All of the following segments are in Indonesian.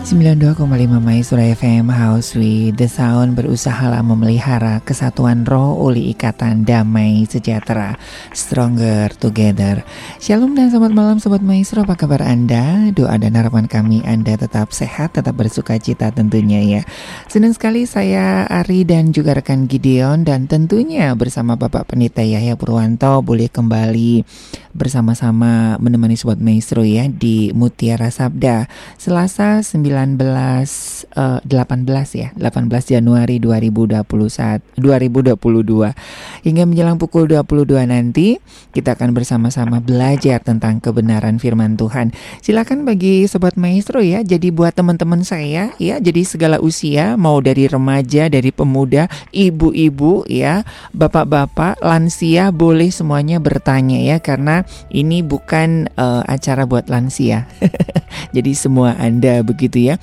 92,5 Maestro FM House with the Sound berusaha memelihara kesatuan roh uli ikatan damai sejahtera Stronger Together. Shalom dan selamat malam Sobat Maestro. Apa kabar Anda? Doa dan harapan kami Anda tetap sehat, tetap bersuka cita tentunya ya. Senang sekali saya Ari dan juga rekan Gideon Dan tentunya bersama Bapak Penita Yahya Purwanto Boleh kembali bersama-sama menemani Sobat Maestro ya Di Mutiara Sabda Selasa 9 19 uh, 18 ya, 18 Januari 2021 2022. Hingga menjelang pukul 22 nanti kita akan bersama-sama belajar tentang kebenaran firman Tuhan. Silakan bagi sobat maestro ya, jadi buat teman-teman saya ya, jadi segala usia mau dari remaja, dari pemuda, ibu-ibu ya, bapak-bapak, lansia boleh semuanya bertanya ya karena ini bukan uh, acara buat lansia. jadi semua Anda begitu ya ya.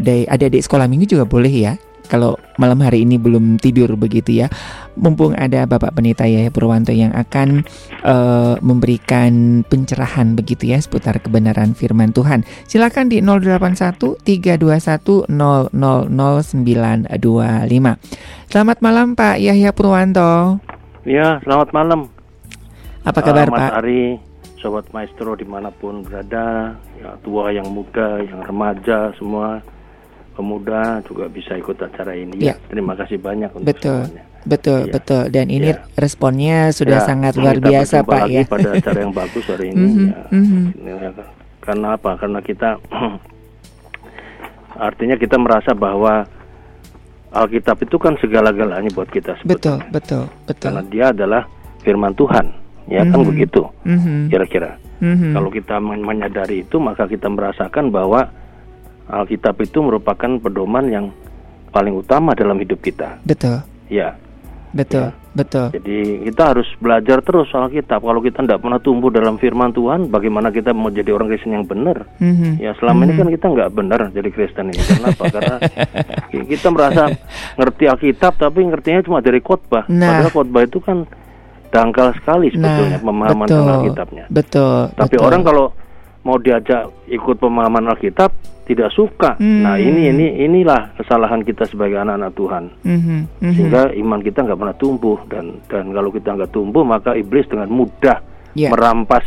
Dari adik-adik sekolah minggu juga boleh ya. Kalau malam hari ini belum tidur begitu ya. Mumpung ada Bapak Penita Yahya Purwanto yang akan uh, memberikan pencerahan begitu ya seputar kebenaran firman Tuhan. Silakan di 081 321 000925. Selamat malam Pak Yahya Purwanto. Ya, selamat malam. Apa kabar uh, Mas Pak? Ari, Sobat Maestro di mana pun berada, ya, tua yang muda, yang remaja, semua pemuda juga bisa ikut acara ini. Ya. Terima kasih banyak untuk betul. Semuanya. Betul, ya. betul. Dan ini ya. responnya sudah ya, sangat luar biasa, Pak lagi ya. pada acara yang bagus hari ini. mm-hmm, ya. Karena apa? Karena kita artinya kita merasa bahwa Alkitab itu kan segala-galanya buat kita sebetulnya. Betul, betul, betul. Karena dia adalah firman Tuhan ya mm-hmm. kan mhm. begitu mm-hmm. kira-kira mm-hmm. kalau kita menyadari itu maka kita merasakan bahwa Alkitab itu merupakan pedoman yang paling utama dalam hidup kita betul ya betul ya. betul jadi kita harus belajar terus soal Alkitab kalau kita tidak pernah tumbuh dalam firman Tuhan bagaimana kita mau jadi orang Kristen yang benar mm-hmm. ya selama mm-hmm. ini kan kita nggak benar jadi Kristen ini kenapa karena kita merasa ngerti Alkitab tapi ngertinya cuma dari khotbah nah. padahal khotbah itu kan dangkal sekali sebetulnya nah, pemahaman betul, tentang Alkitabnya. Betul. Tapi betul. orang kalau mau diajak ikut pemahaman Alkitab tidak suka. Hmm. Nah ini ini inilah kesalahan kita sebagai anak-anak Tuhan. Hmm. Hmm. Sehingga iman kita nggak pernah tumbuh dan dan kalau kita nggak tumbuh maka iblis dengan mudah yeah. merampas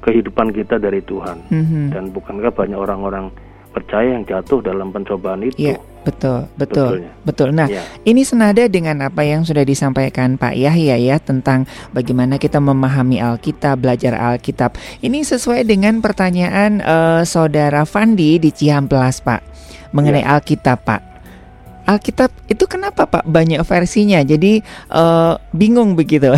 kehidupan kita dari Tuhan. Hmm. Dan bukankah banyak orang-orang percaya yang jatuh dalam pencobaan itu? Yeah. Betul, betul, Betulnya. betul. Nah, ya. ini senada dengan apa yang sudah disampaikan Pak Yahya ya tentang bagaimana kita memahami Alkitab, belajar Alkitab. Ini sesuai dengan pertanyaan uh, Saudara Fandi di Cihamplas, Pak, mengenai ya. Alkitab, Pak. Alkitab itu kenapa Pak banyak versinya? Jadi uh, bingung begitu.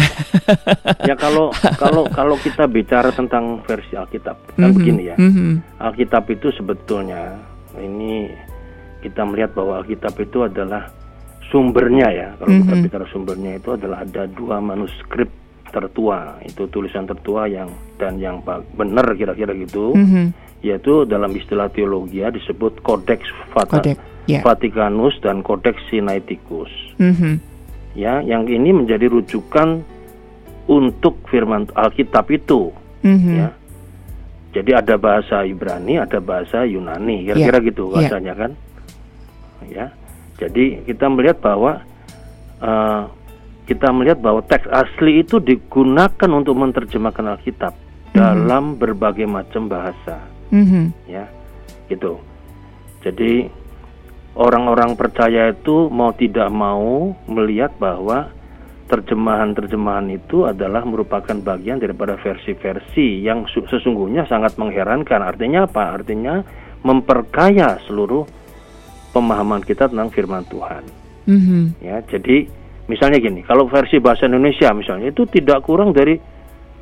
ya kalau kalau kalau kita bicara tentang versi Alkitab kan mm -hmm, begini ya. Mm -hmm. Alkitab itu sebetulnya ini kita melihat bahwa Alkitab itu adalah sumbernya ya. Kalau mm -hmm. kita bicara sumbernya itu adalah ada dua manuskrip tertua, itu tulisan tertua yang dan yang benar kira-kira gitu. Mm -hmm. Yaitu dalam istilah teologi ya, disebut Codex Vata, yeah. Vaticanus dan Codex Sinaiticus. Mm -hmm. Ya, yang ini menjadi rujukan untuk firman Alkitab itu. Mm -hmm. Ya. Jadi ada bahasa Ibrani, ada bahasa Yunani, kira-kira yeah. gitu ya. bahasanya yeah. kan ya. Jadi kita melihat bahwa uh, kita melihat bahwa teks asli itu digunakan untuk menerjemahkan Alkitab mm-hmm. dalam berbagai macam bahasa, mm-hmm. ya, gitu. Jadi orang-orang percaya itu mau tidak mau melihat bahwa terjemahan-terjemahan itu adalah merupakan bagian daripada versi-versi yang sesungguhnya sangat mengherankan. Artinya apa? Artinya memperkaya seluruh pemahaman kita tentang firman Tuhan. Mm-hmm. Ya, jadi misalnya gini, kalau versi bahasa Indonesia misalnya itu tidak kurang dari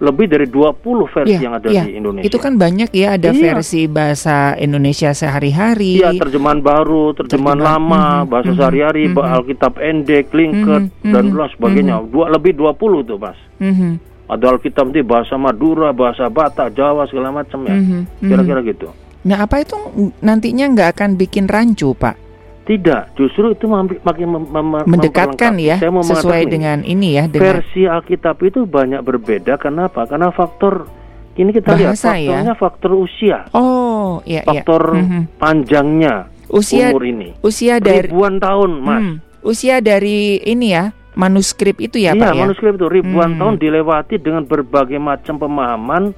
lebih dari 20 versi yeah, yang ada yeah. di Indonesia. Itu kan banyak ya ada iya. versi bahasa Indonesia sehari-hari. Iya, terjemahan baru, terjemahan, terjemahan lama, mm-hmm, bahasa mm-hmm, sehari-hari, mm-hmm. Alkitab Endek, Lingket mm-hmm, dan lain sebagainya. Mm-hmm. Dua lebih 20 tuh, Mas. Mm-hmm. Ada Alkitab di bahasa Madura, bahasa Batak, Jawa segala macam ya. Mm-hmm, Kira-kira gitu. Nah, apa itu nantinya nggak akan bikin rancu, Pak? Tidak, justru itu makin mem mem mendekatkan ya, Saya mau sesuai dengan ini ya. Dengan versi Alkitab itu banyak berbeda. Kenapa? Karena faktor ini kita Bahasa, lihat ya? faktornya ya? faktor usia. Oh, Oh, iya, faktor iya. Mm-hmm. panjangnya usia umur ini. Usia dari ribuan tahun, Mas. Hmm, usia dari ini ya, manuskrip itu ya, iya, Pak ya. manuskrip itu ribuan hmm. tahun dilewati dengan berbagai macam pemahaman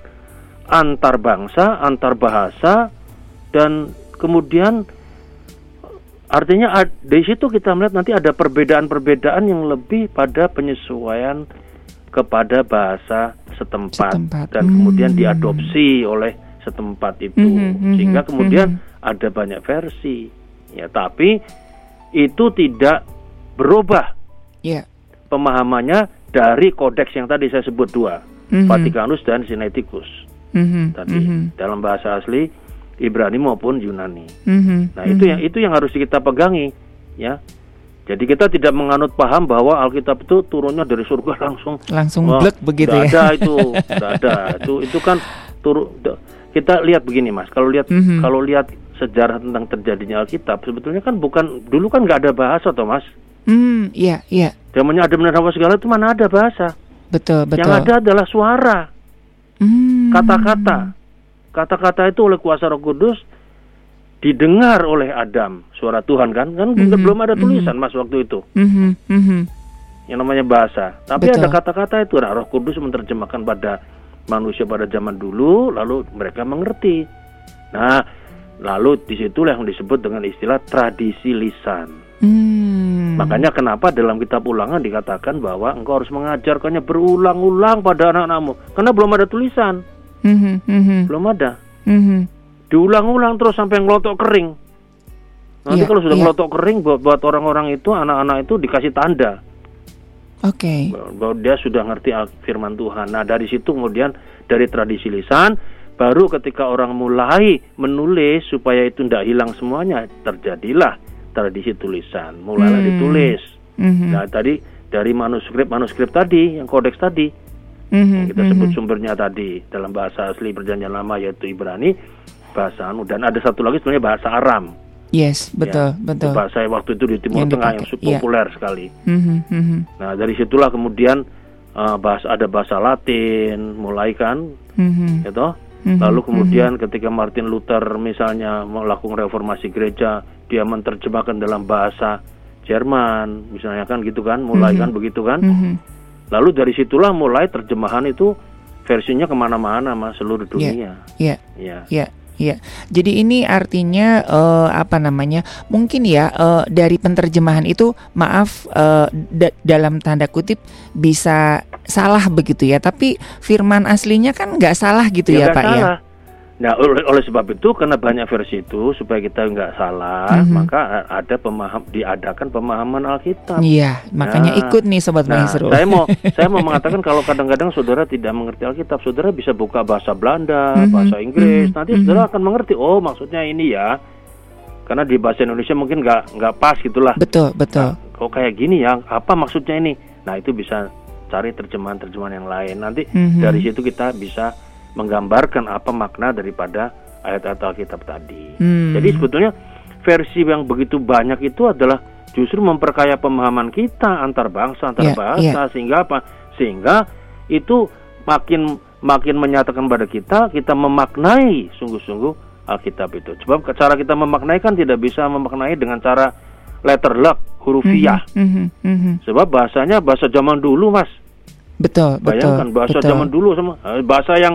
antar bangsa, antar bahasa dan kemudian artinya di situ kita melihat nanti ada perbedaan-perbedaan yang lebih pada penyesuaian kepada bahasa setempat, setempat. dan hmm. kemudian diadopsi oleh setempat itu hmm, hmm, hmm sehingga hmm, kemudian hmm. ada banyak versi ya tapi itu tidak berubah yeah. pemahamannya dari kodeks yang tadi saya sebut dua hmm. Vatikanus dan Sinaiticus hmm. tadi hmm. dalam bahasa asli Ibrani maupun Yunani hmm. nah itu yang itu yang harus kita pegangi ya jadi kita tidak menganut paham bahwa Alkitab itu turunnya dari surga langsung langsung oh, blek begitu ya. Ada itu, ada. Itu itu kan turun kita lihat begini Mas. Kalau lihat mm -hmm. kalau lihat sejarah tentang terjadinya Alkitab sebetulnya kan bukan dulu kan nggak ada bahasa toh Mas. Hmm, iya, iya. Zamannya ada benar segala itu mana ada bahasa. Betul, betul. Yang ada adalah suara. Hmm. Kata-kata. Kata-kata itu oleh kuasa Roh Kudus didengar oleh Adam suara Tuhan kan kan mm -hmm. belum ada tulisan mm -hmm. mas waktu itu mm -hmm. Mm -hmm. yang namanya bahasa tapi Betul. ada kata-kata itu nah, Roh Kudus menerjemahkan pada manusia pada zaman dulu lalu mereka mengerti nah lalu di situlah yang disebut dengan istilah tradisi lisan mm. makanya kenapa dalam kitab ulangan dikatakan bahwa engkau harus mengajarkannya berulang-ulang pada anak-anakmu karena belum ada tulisan mm -hmm. belum ada mm -hmm diulang-ulang terus sampai ngelotok kering. Nanti yeah, kalau sudah yeah. ngelotok kering buat buat orang-orang itu anak-anak itu dikasih tanda. Oke. Okay. Bahwa dia sudah ngerti firman Tuhan. Nah, dari situ kemudian dari tradisi lisan baru ketika orang mulai menulis supaya itu tidak hilang semuanya terjadilah tradisi tulisan mulailah hmm. ditulis mm-hmm. nah tadi dari manuskrip manuskrip tadi yang kodeks tadi mm-hmm. yang kita sebut mm-hmm. sumbernya tadi dalam bahasa asli perjanjian lama yaitu Ibrani bahasa anu dan ada satu lagi sebenarnya bahasa Aram. Yes, betul, ya, betul. Bahasa waktu itu di Timur yang Tengah dipakai, yang iya. populer yeah. sekali. Mm-hmm, mm-hmm. Nah dari situlah kemudian uh, bahasa ada bahasa Latin mulai kan, mm-hmm. gitu. Mm-hmm, Lalu kemudian mm-hmm. ketika Martin Luther misalnya melakukan reformasi gereja, dia menerjemahkan dalam bahasa Jerman, misalnya kan gitu kan, mulai mm-hmm. kan begitu kan. Mm-hmm. Lalu dari situlah mulai terjemahan itu versinya ke mana-mana mas seluruh iya, dunia. Iya. Iya. Yeah. Ya, jadi ini artinya uh, apa namanya? Mungkin ya uh, dari penerjemahan itu, maaf uh, da dalam tanda kutip bisa salah begitu ya. Tapi firman aslinya kan nggak salah gitu ya, ya Pak ya? salah. ya. Nah, oleh, oleh sebab itu karena banyak versi itu supaya kita nggak salah, mm -hmm. maka ada pemaham diadakan pemahaman Alkitab. Iya, makanya nah, ikut nih sobat nah, Maestro. Saya mau saya mau mengatakan kalau kadang-kadang saudara tidak mengerti Alkitab, saudara bisa buka bahasa Belanda, mm -hmm. bahasa Inggris, mm -hmm. nanti mm -hmm. saudara akan mengerti. Oh, maksudnya ini ya. Karena di bahasa Indonesia mungkin nggak nggak pas gitulah. Betul, betul. Nah, kok kayak gini ya? Apa maksudnya ini? Nah, itu bisa cari terjemahan-terjemahan yang lain. Nanti mm -hmm. dari situ kita bisa menggambarkan apa makna daripada ayat-ayat Alkitab tadi. Hmm. Jadi sebetulnya versi yang begitu banyak itu adalah justru memperkaya pemahaman kita antar bangsa antar yeah, bahasa yeah. sehingga apa? Sehingga itu makin makin menyatakan pada kita kita memaknai sungguh-sungguh Alkitab itu. Sebab cara kita memaknai kan tidak bisa memaknai dengan cara letter luck hurufiah. Mm -hmm, mm -hmm. Sebab bahasanya bahasa zaman dulu, Mas. Betul, Bayangkan betul. bahasa betul. zaman dulu sama eh, bahasa yang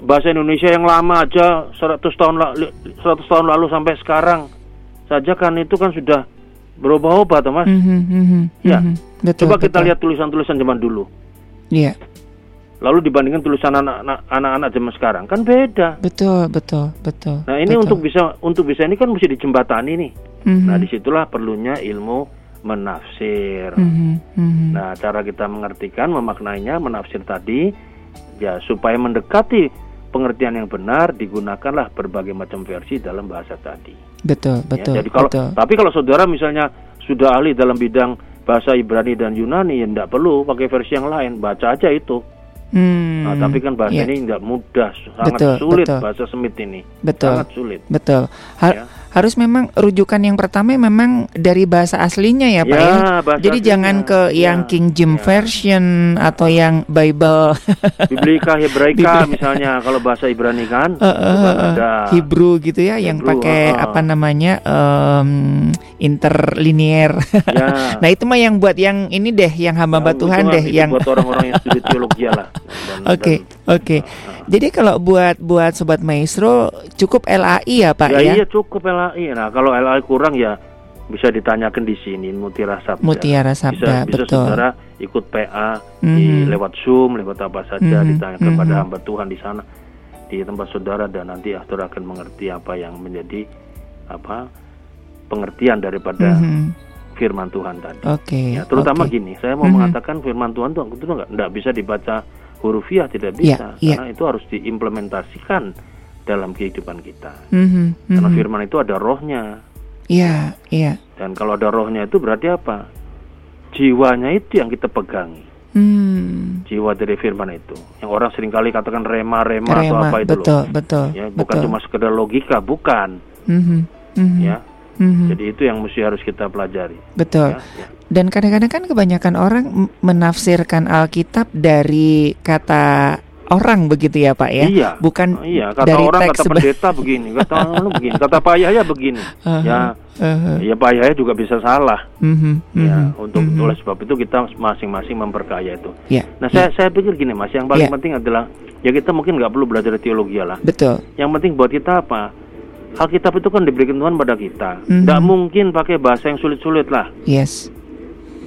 bahasa Indonesia yang lama aja 100 tahun lalu 100 tahun lalu sampai sekarang saja kan itu kan sudah berubah-ubah Mas. Mm -hmm, mm -hmm, ya. Mm -hmm. betul, Coba betul. kita lihat tulisan-tulisan zaman dulu. Iya. Yeah. Lalu dibandingkan tulisan anak-anak anak-anak zaman sekarang kan beda. Betul, betul, betul. Nah, ini betul. untuk bisa untuk bisa ini kan mesti dijembatani nih. Mm -hmm. Nah, di situlah perlunya ilmu menafsir. Mm -hmm, mm -hmm. Nah, cara kita mengartikan, memaknainya, menafsir tadi ya supaya mendekati pengertian yang benar digunakanlah berbagai macam versi dalam bahasa tadi. Betul, ya, betul. Ya, jadi kalau betul. tapi kalau saudara misalnya sudah ahli dalam bidang bahasa Ibrani dan Yunani ya tidak perlu pakai versi yang lain, baca aja itu. Hmm, nah, tapi kan bahasa yeah. ini tidak mudah, sangat betul, sulit betul. bahasa Semit ini. Betul. Sangat sulit. Betul. Hal, ya. Harus memang rujukan yang pertama memang dari bahasa aslinya ya Pak ya. ya? Jadi aslinya. jangan ke yang ya, King James ya. Version atau yang Bible. Biblika Hebraika misalnya kalau bahasa Ibrani kan. Uh, uh, uh, ada Hebrew gitu ya Hebrew, yang pakai uh, apa namanya um, interlinear. Ya. nah itu mah yang buat yang ini deh yang hamba-hamba ya, Tuhan deh yang buat orang-orang yang studi teologi lah. Oke oke. Jadi kalau buat buat sobat maestro cukup LAI ya Pak ya? Ya iya cukup LAI. Nah kalau LAI kurang ya bisa ditanyakan di sini Mutiara Sabda. Mutiara Sabda, bisa, betul. Bisa saudara ikut PA mm-hmm. di mhm. lewat Zoom, lewat apa saja mm-hmm. ditanyakan mm-hmm. pada hamba Tuhan di sana di tempat saudara dan nanti saudara akan mengerti apa yang menjadi apa pengertian daripada mm-hmm. firman Tuhan tadi. Oke. Okay, ya, terutama okay. gini, saya mau mm-hmm. mengatakan firman Tuhan itu nggak bisa dibaca hurufiah tidak iya, bisa yeah, karena itu harus diimplementasikan dalam kehidupan kita. Mm-hmm, Karena mhm. firman itu ada rohnya. Iya, yeah, iya. Yeah. Dan kalau ada rohnya itu berarti apa? Jiwanya itu yang kita pegangi. Hmm. Jiwa dari firman itu. Yang orang sering kali katakan rema-rema atau apa itu betul, loh. Betul, ya, bukan betul. cuma sekedar logika, bukan. Mm-hmm, mm-hmm. Ya. Mm-hmm. Jadi itu yang mesti harus kita pelajari. Betul. Ya, ya. Dan kadang-kadang kan kebanyakan orang menafsirkan Alkitab dari kata orang begitu ya Pak ya. Iya. Bukan oh, iya. Kata dari orang teks kata pendeta begini, kata orang begini, kata Pak Yahya begini. Uh-huh. Ya. Uh-huh. Ya Pak Yahya juga bisa salah. Uh-huh. Ya, untuk uh-huh. oleh sebab itu kita masing-masing memperkaya itu. Yeah. Nah, saya yeah. saya pikir gini Mas, yang paling yeah. penting adalah ya kita mungkin nggak perlu belajar teologi lah. Betul. Yang penting buat kita apa? Alkitab itu kan diberikan Tuhan pada kita. Tidak uh-huh. mungkin pakai bahasa yang sulit-sulit lah. Yes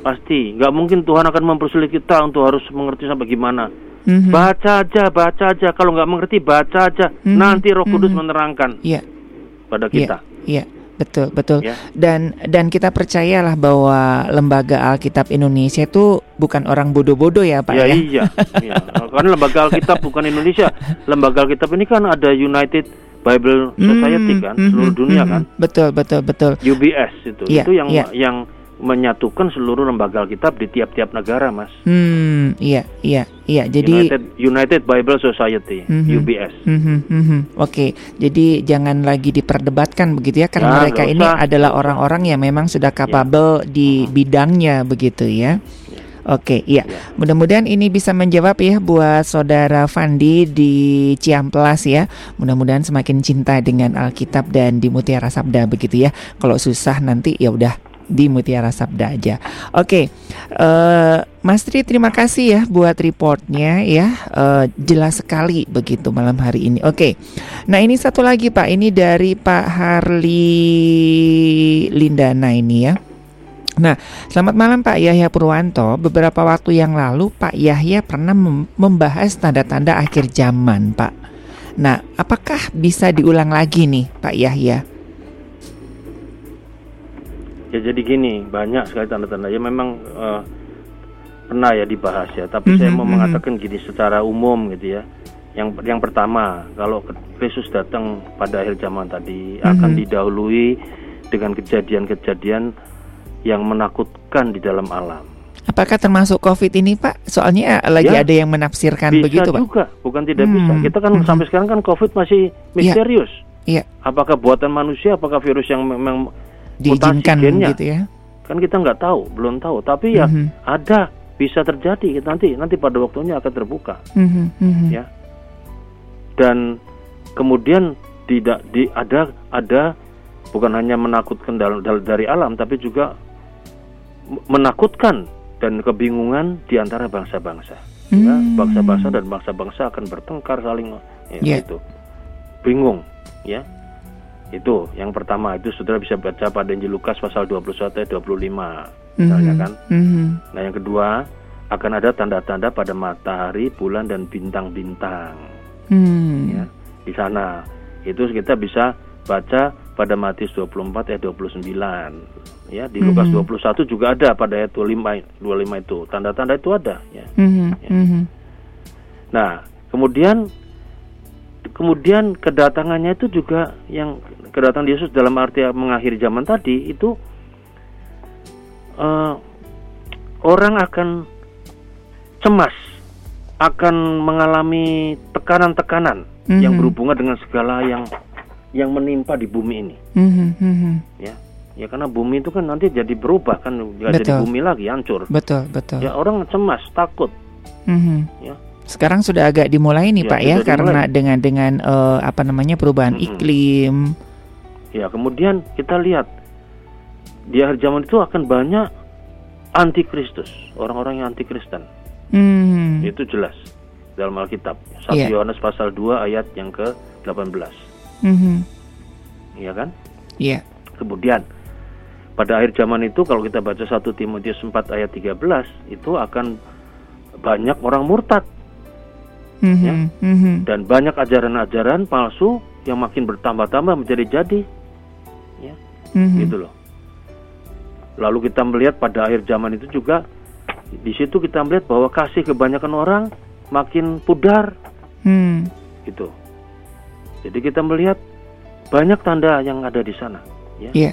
pasti nggak mungkin Tuhan akan mempersulit kita untuk harus mengerti sampai gimana mm-hmm. baca aja baca aja kalau nggak mengerti baca aja mm-hmm. nanti Roh Kudus mm-hmm. menerangkan yeah. pada kita yeah. Yeah. Betul, betul. Yeah. Dan dan kita percayalah bahwa lembaga Alkitab Indonesia itu bukan orang bodoh-bodoh ya, Pak ya. ya? Iya, iya. Karena lembaga Alkitab bukan Indonesia. Lembaga Alkitab ini kan ada United Bible Society mm, kan, mm, seluruh dunia mm, kan. Betul, betul, betul. UBS itu. Yeah, itu yang yeah. yang menyatukan seluruh lembaga Alkitab di tiap-tiap negara, Mas. Hmm, iya, iya, iya. Jadi United, United Bible Society, mm-hmm, UBS. Mm-hmm, mm-hmm. Oke, jadi jangan lagi diperdebatkan begitu ya, karena ya, mereka ini adalah orang-orang yang memang sudah capable ya. di bidangnya begitu ya. Oke, iya. Ya. Mudah-mudahan ini bisa menjawab ya buat saudara Fandi di Ciamplas ya. Mudah-mudahan semakin cinta dengan Alkitab dan di Mutiara Sabda begitu ya. Kalau susah nanti ya udah di Mutiara Sabda aja. Oke, uh, Mas Tri terima kasih ya buat reportnya ya, uh, jelas sekali begitu malam hari ini. Oke, nah ini satu lagi Pak, ini dari Pak Harli Lindana ini ya. Nah, selamat malam Pak Yahya Purwanto. Beberapa waktu yang lalu Pak Yahya pernah membahas tanda-tanda akhir zaman, Pak. Nah, apakah bisa diulang lagi nih, Pak Yahya? Ya jadi gini, banyak sekali tanda-tanda. Ya memang uh, pernah ya dibahas ya, tapi mm -hmm, saya mau mm -hmm. mengatakan gini secara umum gitu ya. Yang yang pertama, kalau Yesus datang pada akhir zaman tadi mm -hmm. akan didahului dengan kejadian-kejadian yang menakutkan di dalam alam. Apakah termasuk COVID ini, Pak? Soalnya eh, lagi ya, ada yang menafsirkan bisa begitu, Pak. juga, bukan tidak hmm. bisa. Kita kan hmm. sampai sekarang kan COVID masih iya. misterius. Iya. Apakah buatan manusia, apakah virus yang memang diizinkan gitu ya kan kita nggak tahu belum tahu tapi ya mm -hmm. ada bisa terjadi nanti nanti pada waktunya akan terbuka mm -hmm. ya dan kemudian tidak di ada ada bukan hanya menakutkan dari alam tapi juga menakutkan dan kebingungan di antara bangsa-bangsa mm. ya bangsa-bangsa dan bangsa-bangsa akan bertengkar saling ya, yeah. itu bingung ya itu yang pertama itu saudara bisa baca pada Injil Lukas pasal 21 ayat 25 misalnya mm -hmm. kan. Mm -hmm. Nah yang kedua akan ada tanda-tanda pada matahari, bulan dan bintang-bintang. Mm. Ya, di sana itu kita bisa baca pada Matius 24 ayat 29. Ya, di Lukas mm -hmm. 21 juga ada pada ayat 25 25 itu. Tanda-tanda itu ada ya. Mm -hmm. ya. Mm -hmm. Nah, kemudian kemudian kedatangannya itu juga yang kedatangan Yesus dalam arti mengakhiri zaman tadi itu uh, orang akan cemas, akan mengalami tekanan-tekanan mm-hmm. yang berhubungan dengan segala yang yang menimpa di bumi ini. Mhm, mhm. Ya, ya karena bumi itu kan nanti jadi berubah kan, nggak jadi bumi lagi, hancur. Betul, betul. Ya orang cemas, takut. Mhm. Ya. Sekarang sudah agak dimulai nih Ya, Pak ya sudah karena dimulai. dengan dengan eh, apa namanya perubahan Mhm. iklim. Ya kemudian kita lihat di akhir zaman itu akan banyak antikristus, orang-orang yang antikristen. Hmm. Itu jelas dalam Alkitab. 1 Iya. Yohanes pasal 2 ayat yang ke-18. Mhm. Iya kan? Iya. Kemudian pada akhir zaman itu kalau kita baca 1 Timotius 4 ayat 13 itu akan banyak orang murtad Mhm, Ya. mhm. dan banyak ajaran-ajaran palsu yang makin bertambah-tambah menjadi-jadi Mhm. gitu loh. Lalu kita melihat pada akhir zaman itu juga di situ kita melihat bahwa kasih kebanyakan orang makin pudar Hmm. gitu. Jadi kita melihat banyak tanda yang ada di sana. Ya. Iya.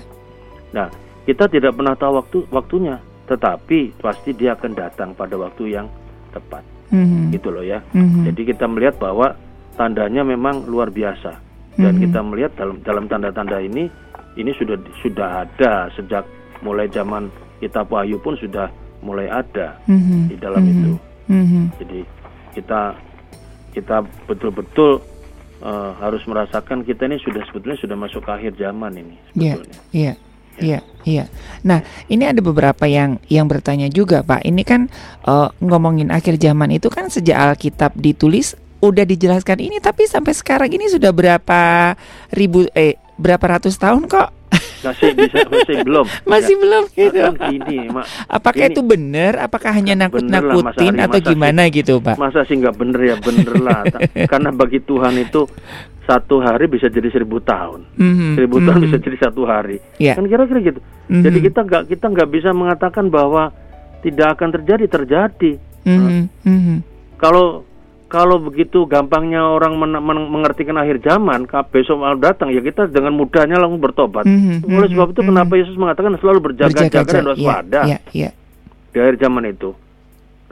Nah, kita tidak pernah tahu waktu waktunya, tetapi pasti dia akan datang pada waktu yang tepat, Mhm. gitu loh ya. Mhm. Jadi kita melihat bahwa tandanya memang luar biasa dan Mhm. kita melihat dalam dalam tanda-tanda ini ini sudah sudah ada sejak mulai zaman kitab Wahyu pun sudah mulai ada Mhm. di dalam Mhm. itu. Mhm. Jadi kita kita betul-betul eh, harus merasakan kita ini sudah sebetulnya sudah masuk ke akhir zaman ini Iya, sebetulnya. iya, iya, iya. Nah, ini ada beberapa yang yang bertanya juga, Pak. Ini kan eh, ngomongin akhir zaman itu kan sejak Alkitab ditulis udah dijelaskan ini, tapi sampai sekarang ini sudah berapa ribu eh berapa ratus tahun kok Masih bisa masih belum. masih Ya, belum gitu. kan gini, Mak. Apakah ini- itu benar? Apakah hanya lah, Mas Ari, atau masa gimana gitu, Pak? Masa sih nggak bener ya bener lah. Karena bagi Tuhan itu satu hari bisa jadi seribu tahun. Mhm, Seribu tahun mhm. bisa jadi satu hari. Iya. Kan kira-kira gitu. Mhm. Jadi kita nggak kita nggak bisa mengatakan bahwa tidak akan terjadi terjadi. Mhm, mhm. Kalau kalau begitu gampangnya orang men- men- mengertikan akhir zaman, besok mau datang ya kita dengan mudahnya langsung bertobat. Mhm, Oleh mhm, sebab itu mhm. kenapa Yesus mengatakan selalu berjaga-jaga dan. Iya, waspada iya, iya. di akhir zaman itu.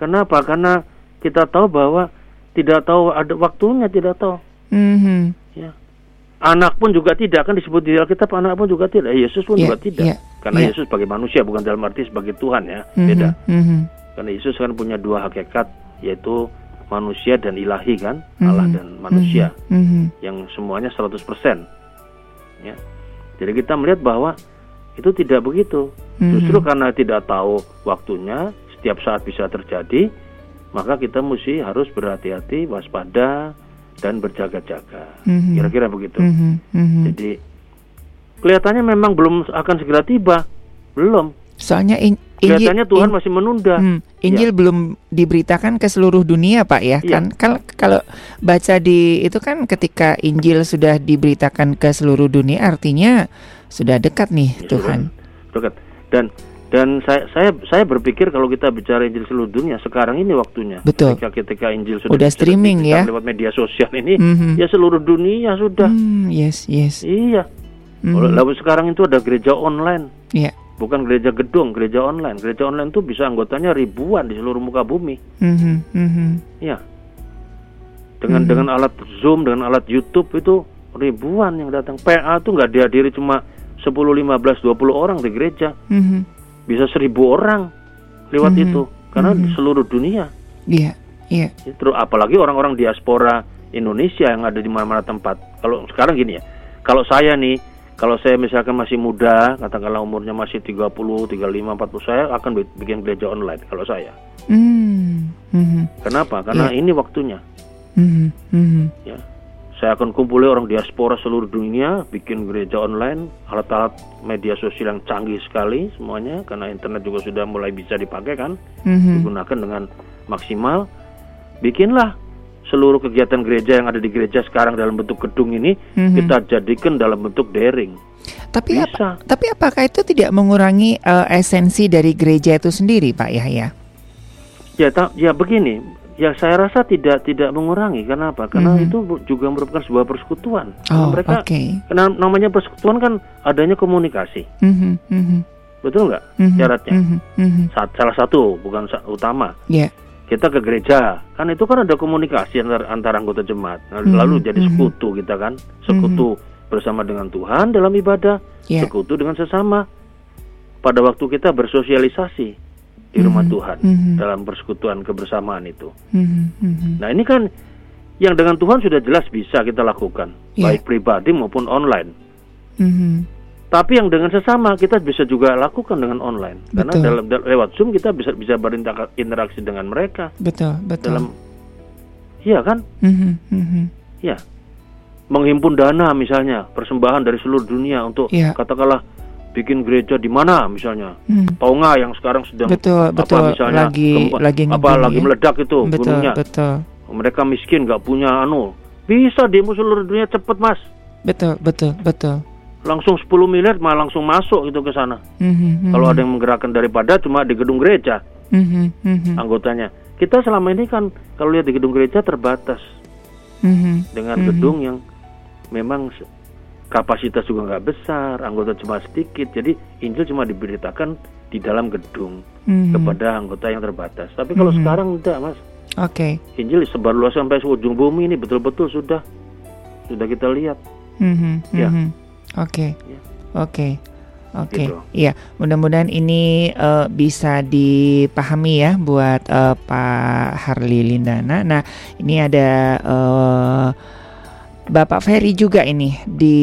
Kenapa? Karena kita tahu bahwa tidak tahu ada waktunya, tidak tahu. Mhm. Ya. Anak pun juga tidak kan disebut di Alkitab anak pun juga tidak. Yesus pun Iya, juga tidak. iya, Karena iya. Yesus sebagai manusia bukan dalam arti sebagai Tuhan ya. Mhm, Beda. mhm. Karena Yesus kan punya dua hakikat yaitu manusia dan ilahi kan, Allah Mhm, dan manusia mhm, mhm. yang semuanya 100%. Ya. Jadi kita melihat bahwa itu tidak begitu. Mhm. Justru karena tidak tahu waktunya, setiap saat bisa terjadi, maka kita mesti harus berhati-hati, waspada dan berjaga-jaga. Mhm. Kira-kira begitu. Mhm, mhm. Jadi kelihatannya memang belum akan segera tiba. Belum. Soalnya in- Injil, Kelihatannya Tuhan in- masih menunda. hmm, Injil belum diberitakan ke seluruh dunia, Pak ya. Iya. Kan kalau kalau baca di itu kan ketika Injil sudah diberitakan ke seluruh dunia artinya sudah dekat nih Ya, Tuhan. sudah dekat. Dan dan saya saya saya berpikir kalau kita bicara Injil seluruh dunia sekarang ini waktunya. Betul. Ketika ketika Injil sudah Udah streaming ya. lewat media sosial ini, Mhm. ya seluruh dunia sudah. Hmm, yes, yes. Iya. Mhm. Lalu sekarang itu ada gereja online, Iya. Bukan gereja gedung, gereja online. Gereja online itu bisa anggotanya ribuan di seluruh muka bumi. Mhm, mhm. Iya. Dengan Mhm. dengan alat Zoom, dengan alat YouTube itu ribuan yang datang. PA itu nggak dihadiri cuma 10, 15, 20 orang di gereja. Mhm. Bisa seribu orang lewat Mhm. itu. Karena di Mhm. seluruh dunia. Iya, iya. Terus apalagi orang-orang diaspora Indonesia yang ada di mana-mana tempat. Kalau sekarang gini ya. Kalau saya nih, kalau saya misalkan masih muda, katakanlah umurnya masih 30, 35, 40, saya akan bi- bikin gereja online kalau saya. Hmm, mhm, Kenapa? Karena Iya. ini waktunya. mhm, mhm. ya saya akan kumpuli orang diaspora seluruh dunia bikin gereja online alat-alat media sosial yang canggih sekali semuanya karena internet juga sudah mulai bisa dipakai kan Mhm. digunakan dengan maksimal bikinlah seluruh kegiatan gereja yang ada di gereja sekarang dalam bentuk gedung ini Mhm. kita jadikan dalam bentuk daring Tapi apa, tapi apakah itu tidak mengurangi eh, esensi dari gereja itu sendiri, Pak Yahya? ya ta- ya begini ya saya rasa tidak tidak mengurangi karena apa karena Mhm. itu juga merupakan sebuah persekutuan Karena Oh, mereka oke. karena namanya persekutuan kan adanya komunikasi Mhm, mhm, betul nggak mhm, syaratnya mhm, mhm. Sa- salah satu bukan sa- utama Ya, kita ke gereja kan itu kan ada komunikasi antar, antara anggota jemaat lalu jadi mhm. sekutu kita kan sekutu bersama dengan Tuhan dalam ibadah, yeah. sekutu dengan sesama. Pada waktu kita bersosialisasi di rumah mm -hmm. Tuhan mm -hmm. dalam persekutuan kebersamaan itu. Mm -hmm. Nah ini kan yang dengan Tuhan sudah jelas bisa kita lakukan, yeah. baik pribadi maupun online. Mm -hmm. Tapi yang dengan sesama kita bisa juga lakukan dengan online, betul. karena dalam lewat Zoom kita bisa bisa berinteraksi dengan mereka. Betul, betul. Dalam, iya kan? Mm -hmm. Mm -hmm. Ya, menghimpun dana misalnya persembahan dari seluruh dunia untuk yeah. katakanlah bikin gereja di mana misalnya hmm. Tonga yang sekarang sedang betul, apa betul. misalnya lagi lagi apa lagi meledak itu betul, gunungnya betul. mereka miskin nggak punya anu bisa demo seluruh dunia cepet mas betul betul betul langsung 10 miliar malah langsung masuk itu ke sana mm -hmm, kalau ada yang menggerakkan daripada cuma di gedung gereja mm -hmm, anggotanya kita selama ini kan kalau lihat di gedung gereja terbatas mm -hmm, dengan mm -hmm. gedung yang memang kapasitas juga nggak besar, anggota cuma sedikit, jadi Injil cuma diberitakan di dalam gedung mm-hmm. kepada anggota yang terbatas. Tapi kalau mm-hmm. sekarang tidak, mas. Oke. Okay. Injil sebar luas sampai ujung bumi ini betul-betul sudah sudah kita lihat. Mm-hmm. Ya. Mm-hmm. Oke. Okay. Ya. Oke. Okay. Oke, okay. gitu. iya. Mudah-mudahan ini uh, bisa dipahami ya buat uh, Pak Harli Lindana. Nah, ini ada uh, Bapak Ferry juga ini di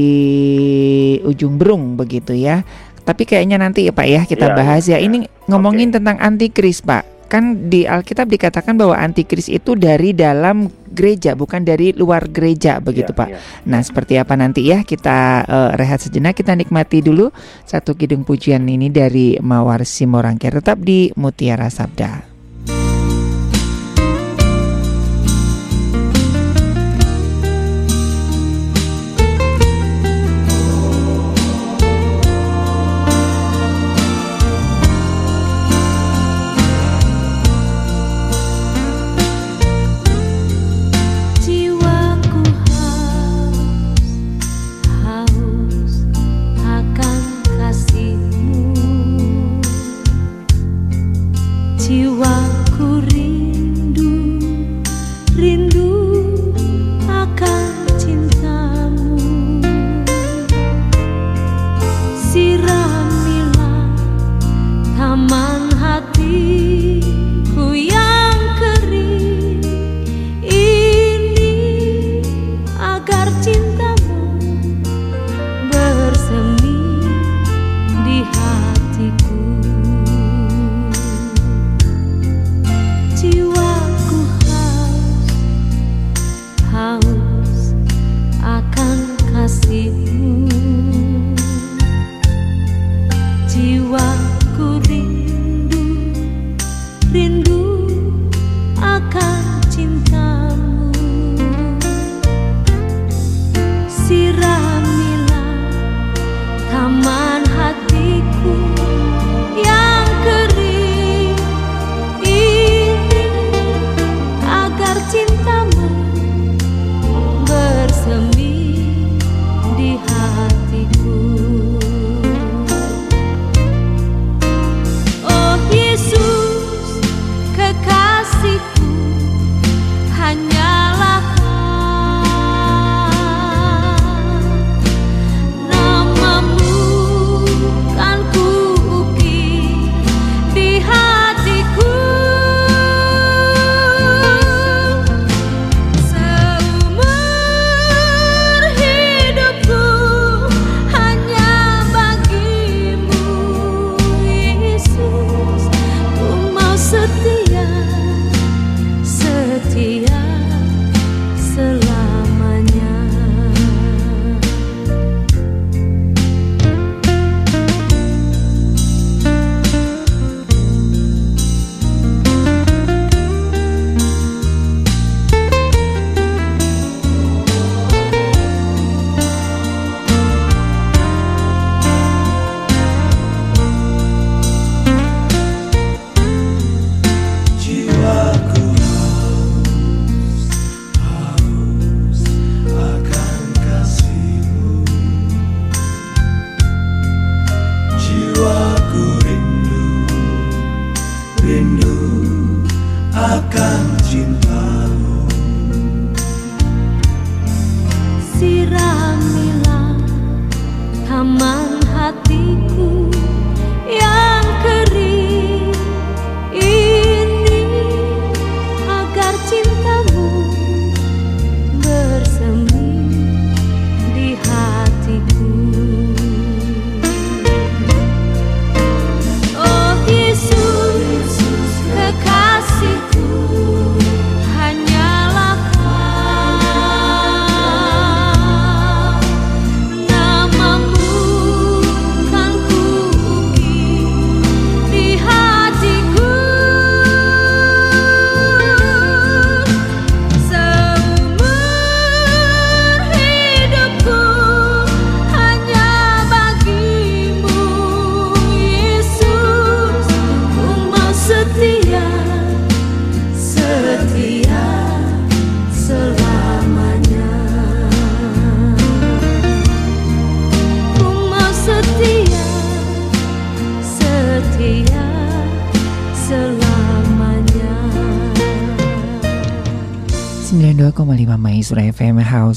ujung Berung begitu ya. Tapi kayaknya nanti ya Pak ya kita ya, bahas ya. ya. Ini ngomongin okay. tentang antikris Pak. Kan di Alkitab dikatakan bahwa antikris itu dari dalam gereja bukan dari luar gereja begitu ya, Pak. Ya. Nah, seperti apa nanti ya kita uh, rehat sejenak kita nikmati dulu satu kidung pujian ini dari Mawar Simorangkir tetap di Mutiara Sabda.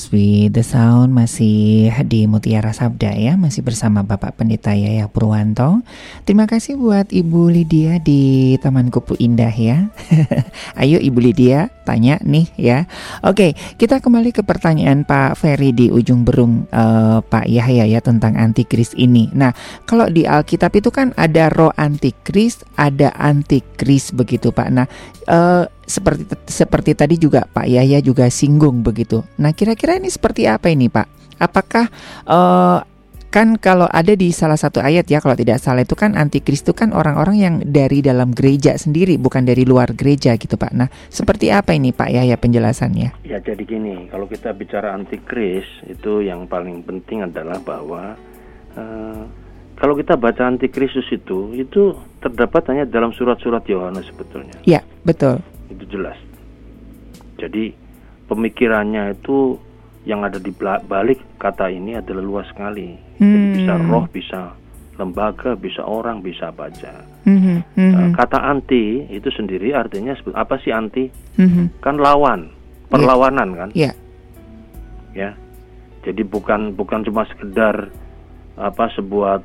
FM House with the Sound masih di Mutiara Sabda ya. Masih bersama Bapak Pendeta Yaya Purwanto. Terima kasih buat Ibu Lydia di Taman Kupu Indah ya. Ayo Ibu Lydia tanya nih ya. Oke kita kembali ke pertanyaan Pak Ferry di ujung berung uh, Pak Yahya ya tentang antikris ini. Nah kalau di Alkitab itu kan ada roh antikris ada antikris begitu Pak. Nah uh, seperti seperti tadi juga Pak Yahya juga singgung begitu. Nah, kira-kira ini seperti apa ini, Pak? Apakah uh, kan kalau ada di salah satu ayat ya kalau tidak salah itu kan antikris itu kan orang-orang yang dari dalam gereja sendiri bukan dari luar gereja gitu Pak. Nah, seperti apa ini Pak Yahya penjelasannya? Ya jadi gini, kalau kita bicara antikris itu yang paling penting adalah bahwa uh, kalau kita baca antikristus itu itu terdapat hanya dalam surat-surat Yohanes sebetulnya. Ya, betul itu jelas. Jadi pemikirannya itu yang ada di balik kata ini adalah luas sekali. Hmm. Jadi bisa roh, bisa lembaga, bisa orang, bisa baca. Hmm. Hmm. Nah, kata anti itu sendiri artinya apa sih anti? Hmm. Kan lawan, perlawanan yeah. kan? Yeah. Ya. Jadi bukan bukan cuma sekedar apa sebuah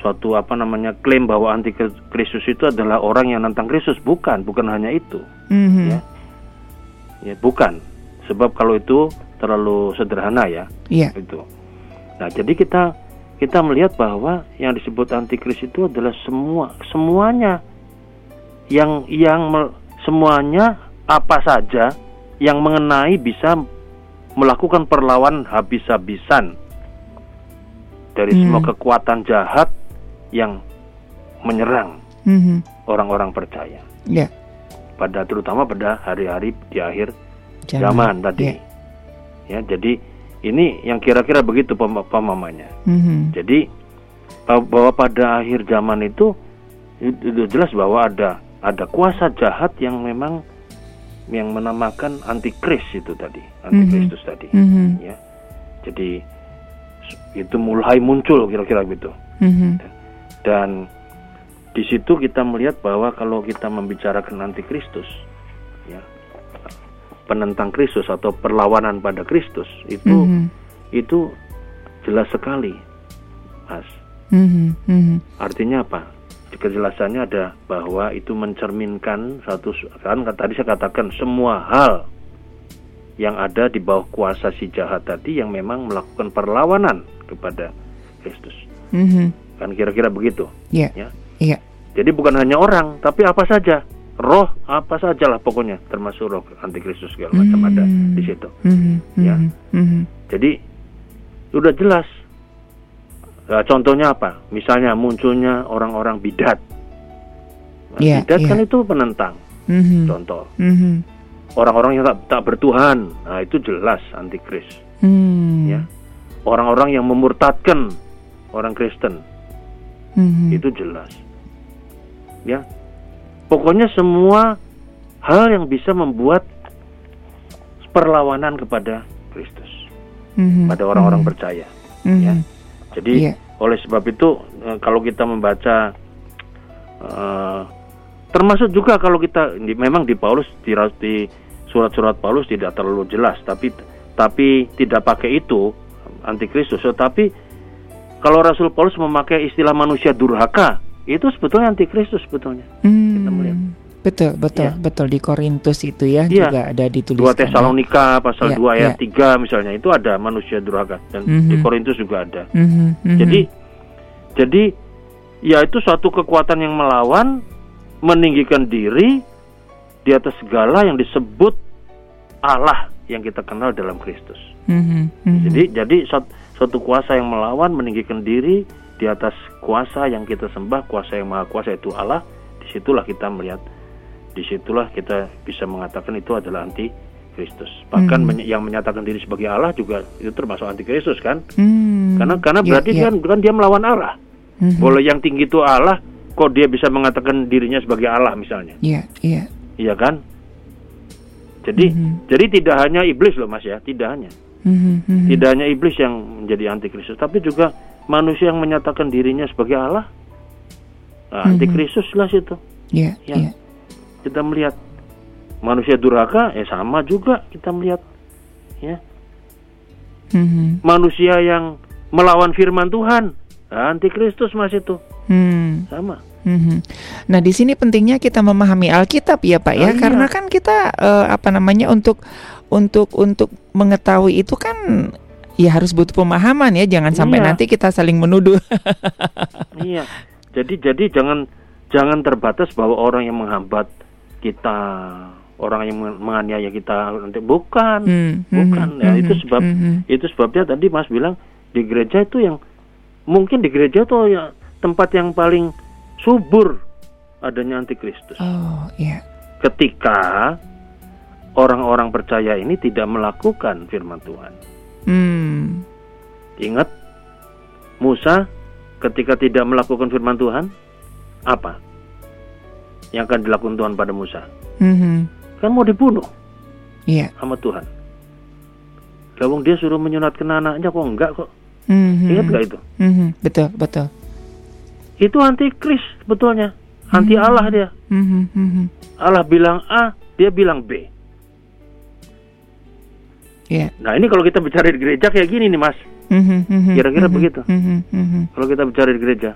suatu apa namanya klaim bahwa anti Kristus itu adalah orang yang nantang Kristus bukan bukan hanya itu mm-hmm. ya ya bukan sebab kalau itu terlalu sederhana ya yeah. itu nah jadi kita kita melihat bahwa yang disebut antikris itu adalah semua semuanya yang yang me, semuanya apa saja yang mengenai bisa melakukan perlawan habis-habisan dari hmm. semua kekuatan jahat yang menyerang mm-hmm. orang-orang percaya. Yeah. Pada terutama pada hari-hari di akhir zaman, zaman tadi. Yeah. Ya, jadi ini yang kira-kira begitu pemahamannya. Mm-hmm. Jadi bahwa pada akhir zaman itu itu jelas bahwa ada ada kuasa jahat yang memang yang menamakan antikris itu tadi, antikristus mm-hmm. tadi, mm-hmm. ya. Jadi itu mulai muncul kira-kira gitu. Mm-hmm. Dan di situ kita melihat bahwa kalau kita membicarakan antikristus, penentang Kristus atau perlawanan pada Kristus itu mm -hmm. itu jelas sekali, mas. Mm -hmm. Artinya apa? Kejelasannya ada bahwa itu mencerminkan satu kan tadi saya katakan semua hal yang ada di bawah kuasa si jahat tadi yang memang melakukan perlawanan kepada Kristus. Mm -hmm. Kan kira-kira begitu. Iya. Yeah. Ya. Yeah. Jadi bukan hanya orang, tapi apa saja. Roh apa saja lah pokoknya, termasuk roh antikristus segala macam ada di situ. Mm -hmm. Ya. Mm -hmm. Jadi sudah jelas. Nah, contohnya apa? Misalnya munculnya orang-orang bidat. Nah, yeah, bidat yeah. kan itu penentang. Mm -hmm. Contoh. Mm -hmm. Orang-orang yang tak, tak bertuhan, nah itu jelas antikris. Mm. Ya. Orang-orang yang memurtadkan orang Kristen, hmm itu jelas ya pokoknya semua hal yang bisa membuat perlawanan kepada Kristus mm-hmm. pada orang-orang mm-hmm. percaya mm-hmm. ya jadi yeah. oleh sebab itu eh, kalau kita membaca uh, termasuk juga kalau kita memang di Paulus di, di surat-surat Paulus tidak terlalu jelas tapi tapi tidak pakai itu antikristus tetapi kalau Rasul Paulus memakai istilah manusia durhaka, itu sebetulnya antikristus sebetulnya. Hmm. Kita melihat. Betul, betul, ya. betul di Korintus itu ya, ya. juga ada dituliskan. 2 Tesalonika pasal ya, 2 ayat ya. 3 misalnya itu ada manusia durhaka dan mm -hmm. di Korintus juga ada. Mm -hmm. Jadi jadi ya itu suatu kekuatan yang melawan meninggikan diri di atas segala yang disebut Allah yang kita kenal dalam Kristus. Mm -hmm. Jadi jadi suatu kuasa yang melawan meninggikan diri di atas kuasa yang kita sembah kuasa yang maha kuasa itu Allah di situlah kita melihat di situlah kita bisa mengatakan itu adalah anti Kristus bahkan hmm. yang menyatakan diri sebagai Allah juga itu termasuk anti Kristus kan hmm. karena karena ya, berarti yeah, yeah. kan kan dia melawan Allah hmm. boleh yang tinggi itu Allah kok dia bisa mengatakan dirinya sebagai Allah misalnya iya yeah, iya yeah. iya kan jadi hmm. jadi tidak hanya iblis loh mas ya tidak hanya Mm-hmm. Tidak hanya iblis yang menjadi antikristus, tapi juga manusia yang menyatakan dirinya sebagai Allah. Nah. Antikristus lah situ. Yeah, ya. Yeah. Kita melihat manusia durhaka, ya sama juga kita melihat ya. Mm-hmm. Manusia yang melawan firman Tuhan, antikristus mas itu. Hmm. Sama. Mm-hmm. Nah di sini pentingnya kita memahami Alkitab ya Pak ya, oh, iya. karena kan kita uh, apa namanya untuk untuk untuk mengetahui itu kan ya harus butuh pemahaman ya, jangan sampai iya. nanti kita saling menuduh. iya, jadi jadi jangan jangan terbatas bahwa orang yang menghambat kita orang yang menganiaya kita nanti bukan hmm, hmm bukan hmm, ya hmm, itu sebab hmm, itu sebabnya tadi Mas bilang di gereja itu yang mungkin di gereja itu ya tempat yang paling subur adanya antikristus. Oh, iya. Yeah. Ketika orang-orang percaya ini tidak melakukan firman Tuhan. Hmm. Ingat Musa ketika tidak melakukan firman Tuhan apa yang akan dilakukan Tuhan pada Musa? Mm-hmm. Kan mau dibunuh yeah. sama Tuhan. Lawang dia suruh menyunatkan anaknya kok enggak kok? Mm-hmm. Ingat gak itu? Mm-hmm. Betul, betul. Itu anti Kris sebetulnya, anti mm-hmm. Allah dia. Mm-hmm. Allah bilang A, dia bilang B. Yeah. Nah ini kalau kita bicara di gereja kayak gini nih mas, mm-hmm. kira-kira mm-hmm. begitu. Mm-hmm. Kalau kita bicara di gereja,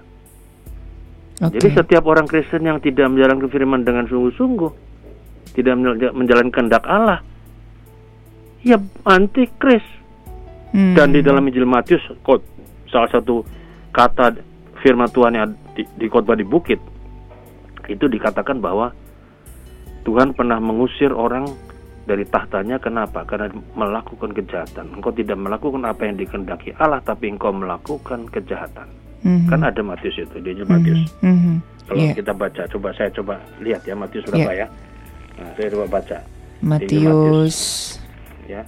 okay. jadi setiap orang Kristen yang tidak menjalankan firman dengan sungguh-sungguh, tidak menjalankan kehendak Allah, ya antikris. Hmm. Dan di dalam Injil Matius, kok salah satu kata firman Tuhan yang di, di khotbah di bukit itu dikatakan bahwa Tuhan pernah mengusir orang dari tahtanya kenapa? Karena melakukan kejahatan. Engkau tidak melakukan apa yang dikehendaki Allah, tapi engkau melakukan kejahatan. Mm-hmm. Kan ada Matius itu di Matius. Mm-hmm. Kalau yeah. kita baca, coba saya coba lihat ya Matius berapa yeah. ya. Nah, saya coba baca. Matius. Ya.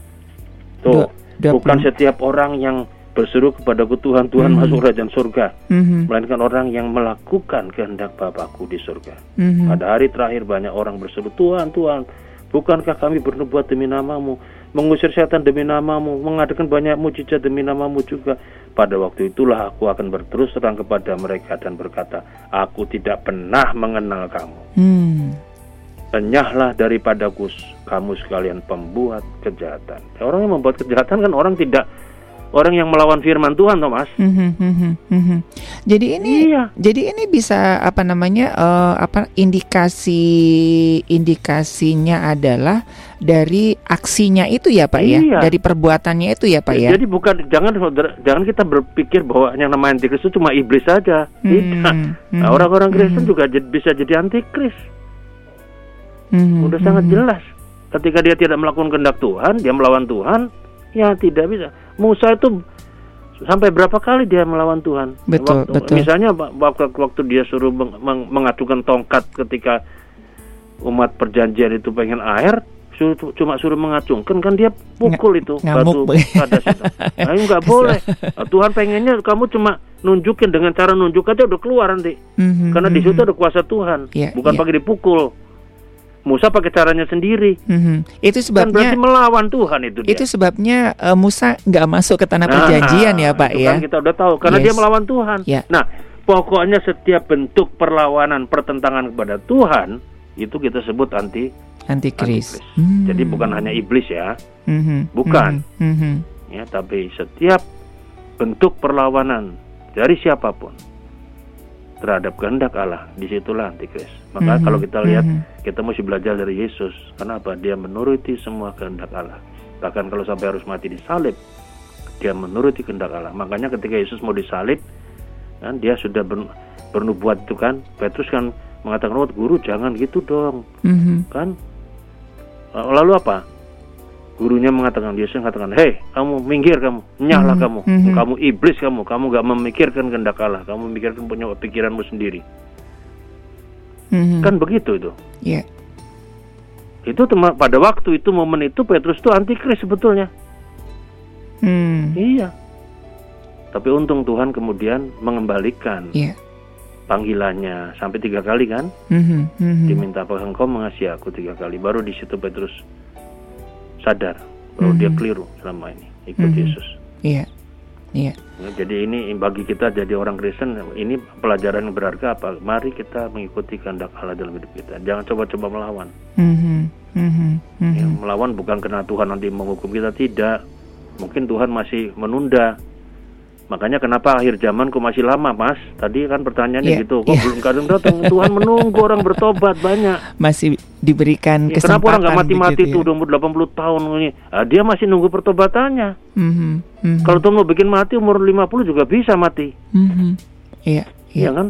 Tuh, du- bukan setiap orang yang berseru kepadaku Tuhan Tuhan mm-hmm. masuk kerajaan surga mm-hmm. melainkan orang yang melakukan kehendak Bapakku di surga mm-hmm. pada hari terakhir banyak orang berseru Tuhan Tuhan bukankah kami bernubuat demi namamu mengusir setan demi namamu mengadakan banyak mujizat demi namamu juga pada waktu itulah aku akan berterus terang kepada mereka dan berkata aku tidak pernah mengenal kamu mm. Enyahlah daripadaku kamu sekalian pembuat kejahatan. Orang yang membuat kejahatan kan orang tidak orang yang melawan firman Tuhan, Thomas. Mm-hmm, mm-hmm, mm-hmm. Jadi ini, iya. jadi ini bisa apa namanya, uh, apa indikasi indikasinya adalah dari aksinya itu ya, Pak ya? iya. ya, dari perbuatannya itu ya, Pak ya. Jadi bukan jangan jangan kita berpikir bahwa yang namanya antikris itu cuma iblis saja. Mm-hmm, Tidak. Nah, orang-orang Kristen mm-hmm. juga bisa jadi antikris. Mm-hmm, Udah sangat mm-hmm. jelas. Ketika dia tidak melakukan kehendak Tuhan, dia melawan Tuhan, ya tidak bisa Musa itu sampai berapa kali dia melawan Tuhan? Betul, waktu, betul. Misalnya waktu waktu dia suruh meng, meng, mengadukan tongkat ketika umat perjanjian itu pengen air, suruh, cuma suruh mengacungkan kan dia pukul itu Ngamuk. batu kadas itu. Nah, nggak boleh. Tuhan pengennya kamu cuma nunjukin dengan cara nunjuk aja udah keluar nanti. Mm-hmm, Karena di situ mhm. ada kuasa Tuhan, yeah, bukan yeah. pakai dipukul. Musa pakai caranya sendiri. Mm-hmm. Itu sebabnya kan berarti melawan Tuhan itu. Dia. Itu sebabnya uh, Musa nggak masuk ke tanah nah, perjanjian ya Pak ya. Kan kita udah tahu karena yes. dia melawan Tuhan. Yeah. Nah pokoknya setiap bentuk perlawanan pertentangan kepada Tuhan itu kita sebut anti antikris. Hmm. Jadi bukan hanya iblis ya, mm-hmm. bukan. Mm-hmm. Ya tapi setiap bentuk perlawanan dari siapa pun terhadap kehendak Allah, di situlah antikris. Maka mm-hmm. kalau kita lihat, mm-hmm. kita mesti belajar dari Yesus. Kenapa? Dia menuruti semua kehendak Allah. Bahkan kalau sampai harus mati disalib, dia menuruti kehendak Allah. Makanya ketika Yesus mau disalib, kan dia sudah ber, bernubuat itu kan. Petrus kan mengatakan, oh guru jangan gitu dong, mm-hmm. kan? Lalu apa? Gurunya mengatakan Yesus mengatakan hei kamu minggir kamu nyala mm -hmm. kamu mm -hmm. kamu iblis kamu kamu gak memikirkan kehendak Allah kamu memikirkan punya pikiranmu sendiri mm -hmm. kan begitu itu yeah. itu pada waktu itu momen itu Petrus itu antikris sebetulnya mm. iya tapi untung Tuhan kemudian mengembalikan yeah. panggilannya sampai tiga kali kan mm -hmm. Mm -hmm. diminta apakah engkau mengasihi aku tiga kali baru di situ Petrus sadar bahwa mm -hmm. dia keliru selama ini ikut mm -hmm. Yesus. Iya. Iya. Ya, jadi ini bagi kita jadi orang Kristen ini pelajaran yang berharga apa? Mari kita mengikuti kehendak Allah dalam hidup kita. Jangan coba-coba melawan. Mm -hmm. Mm -hmm. Ya, melawan bukan karena Tuhan nanti menghukum kita tidak. Mungkin Tuhan masih menunda. Makanya kenapa akhir zaman kok masih lama, Mas? Tadi kan pertanyaannya Iya, gitu. Kok iya. belum kadang datang? Tuhan menunggu orang bertobat banyak. Masih diberikan Ya, kesempatan kenapa orang nggak mati-mati tuh ya? udah umur 80 tahun ini? Ah, dia masih nunggu pertobatannya. Mhm, mhm, Kalau Tuhan mau bikin mati umur 50 juga bisa mati. mhm. Iya, iya. Iya kan?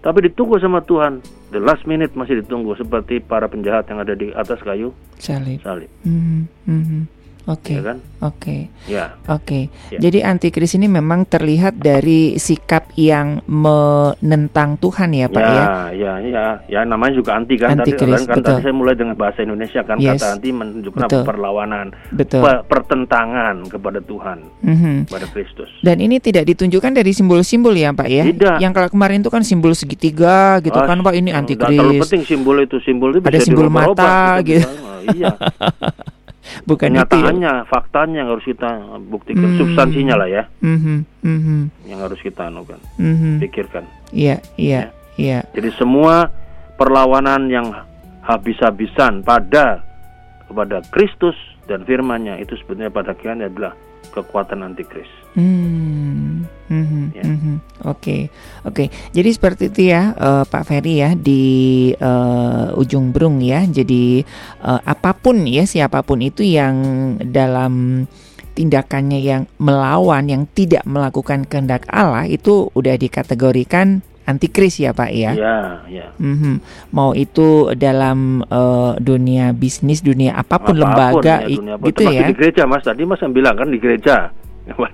Tapi ditunggu sama Tuhan. The last minute masih ditunggu seperti para penjahat yang ada di atas kayu Salib. salib. Mhm, mhm. Oke. Ya kan? Oke. Ya. Oke, Ya. jadi antikris ini memang terlihat dari sikap yang menentang Tuhan ya Pak ya. ya, ya, ya, ya, namanya juga anti kan. Tadi, Antikris, kan, kan betul. tadi saya mulai dengan bahasa Indonesia kan Yes. kata anti menunjukkan Betul. perlawanan, Betul. pe- pertentangan kepada Tuhan, Mhm. kepada Kristus. Dan ini tidak ditunjukkan dari simbol-simbol ya Pak ya. Tidak. Yang kalau kemarin itu kan simbol segitiga gitu Ah, kan Pak ini nggak terlalu antikris. penting simbol itu simbol itu Ada bisa simbol mata, bisa gitu. bisa- iya Bukan itu. ya. kenyataannya faktanya yang harus kita buktikan Hmm. substansinya lah ya Mhm, mhm, yang harus kita anukan mhm. pikirkan Iya, iya, iya. jadi semua perlawanan yang habis-habisan pada kepada Kristus dan firman-Nya itu sebenarnya pada akhirnya adalah kekuatan antikris Hmm, mhm, Ya. mhm. Oke, oke. Jadi seperti itu ya, eh, Pak Ferry ya di eh, ujung Brung ya. Jadi eh, apa pun ya siapa pun itu yang dalam tindakannya yang melawan, yang tidak melakukan kehendak Allah itu udah dikategorikan antikris ya Pak ya. ya ya Mhm. Mau itu dalam eh, dunia bisnis, dunia apa pun, lembaga, ya, dunia apa. gitu Termasuk ya. di gereja mas tadi mas yang bilang kan di gereja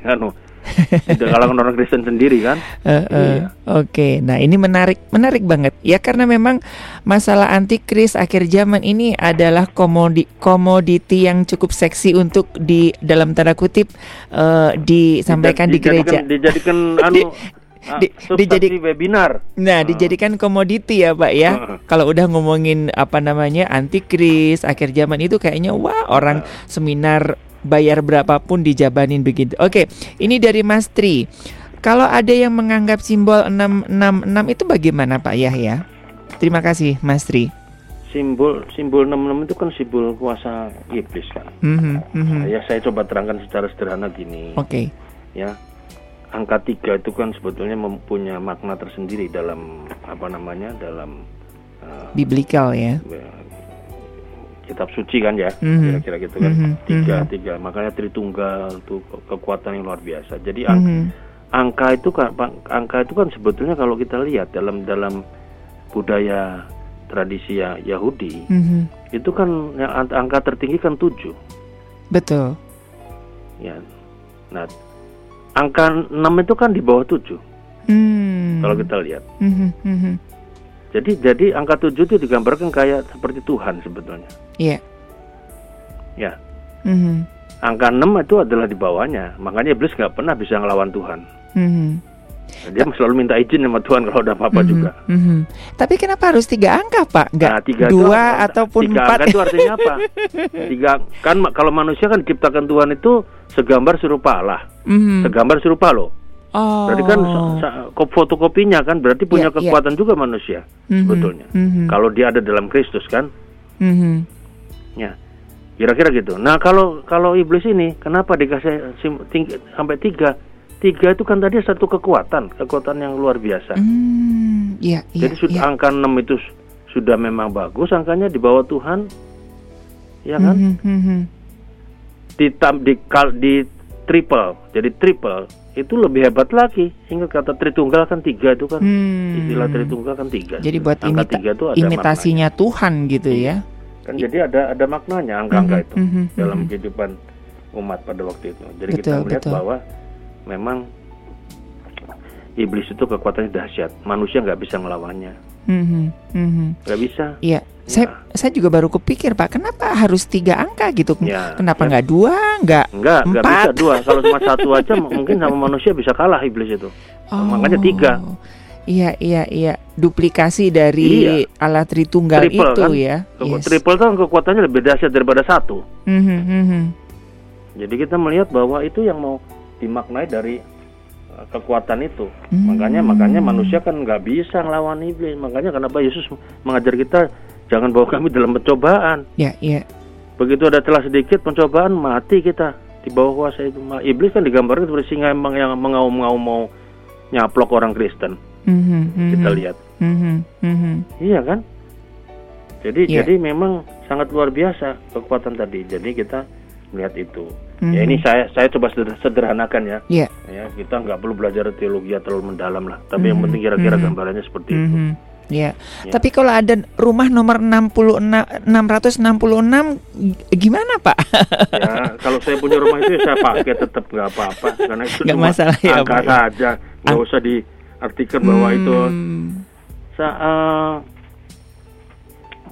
anu di kalangan orang Kristen sendiri kan Eh, eh, Iya. Oke, nah ini menarik, menarik banget ya karena memang masalah antikris akhir zaman ini adalah komodi komoditi yang cukup seksi untuk di dalam tanda kutip eh, disampaikan di gereja. dijadikan, dijadikan anu ah, di- substansi dijadik- webinar Nah, dijadikan komoditi ya, Pak ya. Heeh. Kalau udah ngomongin apa namanya antikris akhir zaman itu kayaknya wah orang seminar bayar berapapun dijabanin begitu. Oke, ini dari Mas Tri. Kalau ada yang menganggap simbol 666 itu bagaimana Pak Yahya? Terima kasih Mas Tri. simbol simbol 66 itu kan simbol kuasa iblis kan Mhm, mhm. ya saya coba terangkan secara sederhana gini Oke. ya angka tiga itu kan sebetulnya mempunyai makna tersendiri dalam apa namanya dalam eh, Biblical ya. Kitab suci kan ya Mhm. kira-kira gitu kan Mhm, tiga mhm. tiga makanya tritunggal itu ke- kekuatan yang luar biasa jadi ang- Mhm. angka itu kan angka itu kan sebetulnya kalau kita lihat dalam dalam budaya tradisi ya- Yahudi Mhm. itu kan yang ang- angka tertinggi kan tujuh Betul. ya nah angka 6 itu kan di bawah tujuh Hmm. kalau kita lihat Mhm, mhm. jadi jadi angka tujuh itu digambarkan kayak seperti Tuhan sebetulnya Iya. ya Mhm, angka 6 itu adalah di bawahnya makanya iblis nggak pernah bisa ngelawan Tuhan mhm. dia selalu minta izin sama Tuhan kalau ada apa-apa Mhm, juga mhm. Tapi kenapa harus tiga angka Pak? Enggak Nah, tiga itu dua apa? ataupun tiga empat? angka itu artinya apa? Tiga kan kalau manusia kan diciptakan Tuhan itu segambar serupa Allah, Mhm. segambar serupa loh. Oh. Berarti kan fotokopinya kan berarti punya Iya, iya. kekuatan juga manusia Mhm, sebetulnya. mhm, Kalau dia ada dalam Kristus kan, mhm. Ya kira-kira gitu. Nah kalau kalau iblis ini kenapa dikasih tinggi, sampai tiga? Tiga itu kan tadi satu kekuatan, kekuatan yang luar biasa. Hmm, iya, iya, Jadi sudah iya. angka 6 itu sudah memang bagus angkanya di bawah Tuhan. Ya kan? Mhm, mhm. Ditam, di kal, di triple. Jadi triple itu lebih hebat lagi. Ingat kata Tritunggal kan tiga itu kan. Hmm. Istilah Tritunggal kan tiga. Jadi buat angka imita- tiga itu ada imitasinya Tuhan gitu ya. Kan jadi ada ada maknanya angka-angka Mhm, itu mhm, dalam mhm. kehidupan umat pada waktu itu. Jadi kita Betul, melihat betul. bahwa memang iblis itu kekuatannya dahsyat. Manusia nggak bisa ngelawannya. Mhm, mhm. Nggak bisa. Iya, saya saya juga baru kepikir Pak, kenapa harus tiga angka gitu? Ya, kenapa ya. nggak dua, nggak Enggak, enggak Empat. bisa dua. Kalau cuma satu aja mungkin sama manusia bisa kalah iblis itu. Makanya tiga. Iya, iya, iya. Duplikasi dari Iya. alat Tritunggal Triple, itu kan? ya. Yes. Triple kan kekuatannya lebih dahsyat daripada satu. Mhm, mhm. Jadi kita melihat bahwa itu yang mau dimaknai dari uh, kekuatan itu. Hmm. Makanya makanya manusia kan nggak bisa ngelawan iblis. Makanya kenapa Yesus mengajar kita jangan bawa kami dalam pencobaan. Ya, ya. begitu ada celah sedikit pencobaan mati kita di bawah kuasa itu. Iblis kan digambarkan seperti singa yang mengaum-ngaum mau nyaplok orang Kristen. Mm-hmm, kita lihat. Mm-hmm, mm-hmm. Iya kan? Jadi yeah. jadi memang sangat luar biasa kekuatan tadi. Jadi kita melihat itu. Mm-hmm. Ya ini saya saya coba sederhanakan ya. Yeah. Ya kita nggak perlu belajar teologi terlalu mendalam lah. Tapi mm-hmm. yang penting kira-kira mm-hmm. gambarannya seperti mm-hmm. itu. Ya. ya. Tapi kalau ada rumah nomor 66 666 gimana, Pak? ya, kalau saya punya rumah itu saya pakai tetap nggak apa-apa karena itu gak cuma masalah ya, angka Pak. saja. Nggak usah diartikan hmm. bahwa itu sa uh,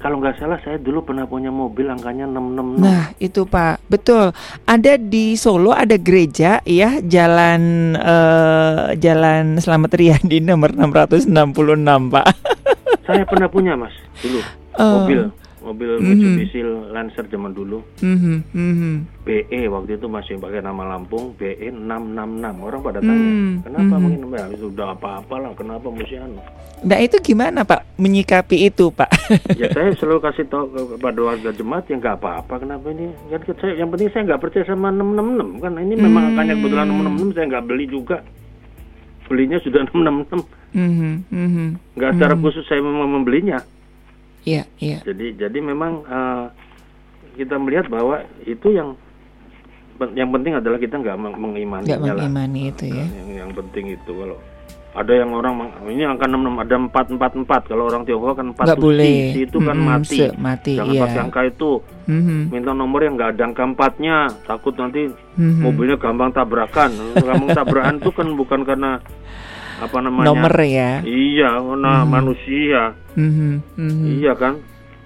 kalau nggak salah saya dulu pernah punya mobil angkanya 666. Nah, itu Pak. Betul. Ada di Solo ada gereja ya, jalan uh, Jalan Selamat Riyadi nomor 666, Pak. Saya pernah punya mas dulu uh, mobil mobil mm -hmm. Mitsubishi Lancer zaman dulu. Mm -hmm, mm -hmm. BE waktu itu masih pakai nama Lampung BE 666 orang pada tanya mm -hmm. kenapa mm -hmm. mungkin ya, sudah apa-apa lah kenapa mesti anu. Nah itu gimana Pak menyikapi itu Pak? ya saya selalu kasih tahu kepada warga jemaat yang nggak apa-apa kenapa ini kan saya yang penting saya nggak percaya sama 666 kan ini memang mm -hmm. angkanya kebetulan 666 saya nggak beli juga belinya sudah 666 mm -hmm. nggak secara mm -hmm. khusus saya memang membelinya iya iya. Jadi jadi memang uh, kita melihat bahwa itu yang yang penting adalah kita nggak mengimani nggak mengimani lah. itu ya. Yang, yang penting itu. Kalau ada yang orang ini angka enam enam ada empat empat empat. Kalau orang Tiongkok kan empat boleh. itu kan mm -hmm, mati mati jangan iya. pakai angka itu. Mm -hmm. minta nomor yang nggak ada angka empatnya. Takut nanti mm -hmm. mobilnya gampang tabrakan. Gampang tabrakan itu kan bukan karena apa namanya nomor ya iya karena mm -hmm. manusia mm -hmm. Mm -hmm. iya kan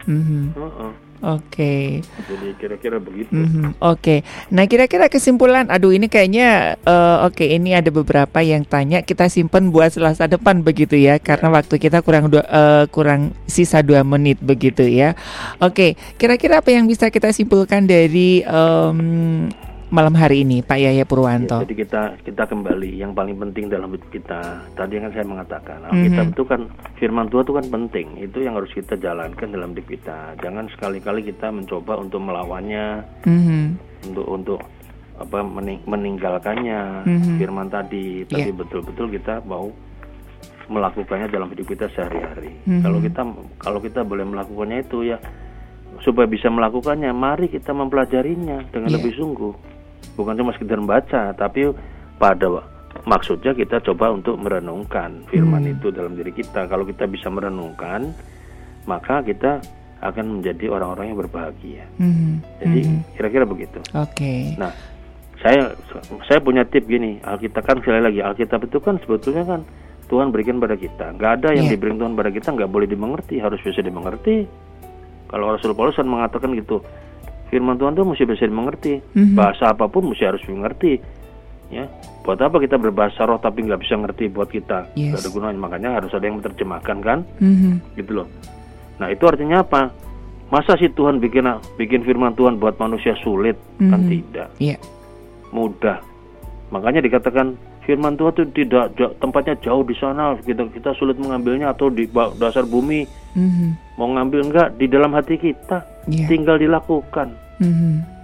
mm -hmm. uh -uh. Oke. Okay. Jadi kira-kira begitu. Mm -hmm. Oke. Okay. Nah kira-kira kesimpulan, aduh ini kayaknya uh, oke okay, ini ada beberapa yang tanya kita simpen buat Selasa depan begitu ya, karena waktu kita kurang dua, uh, kurang sisa dua menit begitu ya. Oke. Okay. Kira-kira apa yang bisa kita simpulkan dari um, malam hari ini Pak Yaya Purwanto? Ya, jadi kita kita kembali yang paling penting dalam hidup kita. Tadi kan saya mengatakan, mm -hmm. kita itu kan firman Tuhan itu kan penting. Itu yang harus kita jalankan dalam hidup kita. Jangan sekali-kali kita mencoba untuk melawannya, mm -hmm. untuk untuk apa mening meninggalkannya mm -hmm. firman tadi. Tapi yeah. betul-betul kita mau melakukannya dalam hidup kita sehari-hari. Mm -hmm. Kalau kita kalau kita boleh melakukannya itu ya supaya bisa melakukannya, mari kita mempelajarinya dengan yeah. lebih sungguh bukan cuma sekedar membaca tapi pada maksudnya kita coba untuk merenungkan firman hmm. itu dalam diri kita kalau kita bisa merenungkan maka kita akan menjadi orang-orang yang berbahagia hmm. jadi hmm. kira-kira begitu oke okay. nah saya saya punya tip gini Alkitab kan sekali lagi Alkitab itu kan sebetulnya kan Tuhan berikan pada kita nggak ada yang yeah. diberikan Tuhan pada kita nggak boleh dimengerti harus bisa dimengerti kalau Rasul Paulus kan mengatakan gitu firman Tuhan itu mesti bisa dimengerti. Mm-hmm. Bahasa apa pun mesti harus dimengerti. Ya, buat apa kita berbahasa roh tapi nggak bisa ngerti buat kita? Yes. Gak ada gunanya. Makanya harus ada yang menerjemahkan kan? Mm-hmm. Gitu loh. Nah itu artinya apa? Masa sih Tuhan bikin bikin firman Tuhan buat manusia sulit? Mm-hmm. Kan tidak. Yeah. Mudah. Makanya dikatakan firman Tuhan itu tidak tempatnya jauh di sana kita kita sulit mengambilnya atau di dasar bumi mm-hmm. mau ngambil enggak di dalam hati kita yeah. tinggal dilakukan. Mm-hmm.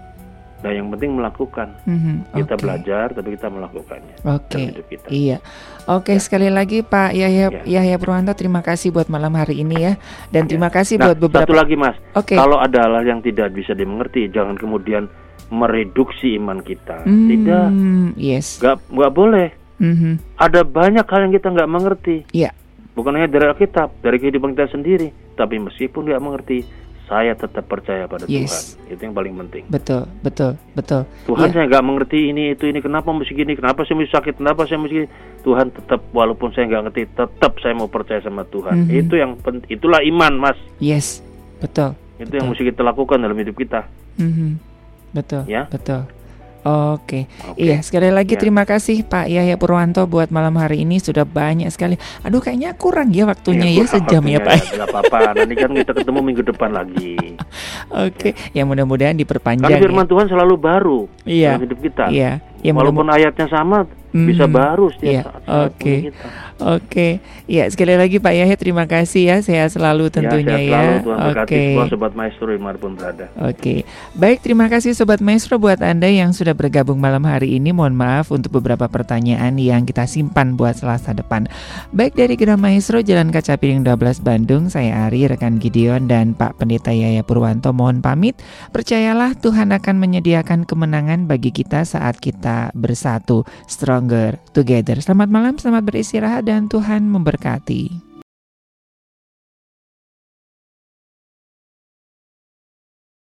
Nah, yang penting melakukan. Mm-hmm. Kita okay. belajar, tapi kita melakukannya. Oke. Okay. Iya. Oke, okay, ya. sekali lagi Pak Yahya ya. Yahya Purwanto, terima kasih buat malam hari ini ya, dan ya. terima kasih nah, buat beberapa. Satu lagi Mas. Okay. Kalau ada hal yang tidak bisa dimengerti, jangan kemudian mereduksi iman kita. Mm, tidak. Yes. Gak, gak boleh. Mm-hmm. Ada banyak hal yang kita nggak mengerti. Yeah. Bukan hanya dari Alkitab, dari kehidupan kita sendiri. Tapi meskipun nggak mengerti, saya tetap percaya pada yes. Tuhan. Itu yang paling penting. Betul, betul, betul. Tuhan yeah. saya nggak mengerti ini itu ini kenapa mesti gini, kenapa saya mesti sakit, kenapa saya mesti gini. Tuhan tetap walaupun saya nggak ngerti, tetap saya mau percaya sama Tuhan. Mm-hmm. Itu yang itulah iman, Mas. Yes, betul. Itu betul. yang mesti kita lakukan dalam hidup kita. Mm-hmm. Betul. Ya. Betul. Oke, okay. iya sekali lagi ya. terima kasih Pak Yahya Purwanto buat malam hari ini sudah banyak sekali. Aduh kayaknya kurang ya waktunya ya, ya sejam ya Pak. Ya, apa-apa, nanti kan kita ketemu minggu depan lagi. Oke, okay. ya. ya mudah-mudahan diperpanjang. Karena firman ya. Tuhan selalu baru iya. dalam hidup kita. Iya, Ya, Walaupun ayatnya sama, hmm, bisa baru setiap ya, saat. Oke, okay. oke. Okay. Ya sekali lagi Pak Yahya terima kasih ya. Sehat selalu ya, tentunya ya. Selalu, ya. Oke. Okay. Sobat Maestro di mana pun berada. Oke, okay. baik terima kasih Sobat Maestro buat anda yang sudah bergabung malam hari ini. Mohon maaf untuk beberapa pertanyaan yang kita simpan buat Selasa depan. Baik dari Gedung Maestro Jalan Kaca Piring 12 Bandung, saya Ari rekan Gideon dan Pak Pendeta Yaya Purwanto mohon pamit. Percayalah Tuhan akan menyediakan kemenangan bagi kita saat kita bersatu. Stronger together. Selamat malam, selamat beristirahat dan Tuhan memberkati.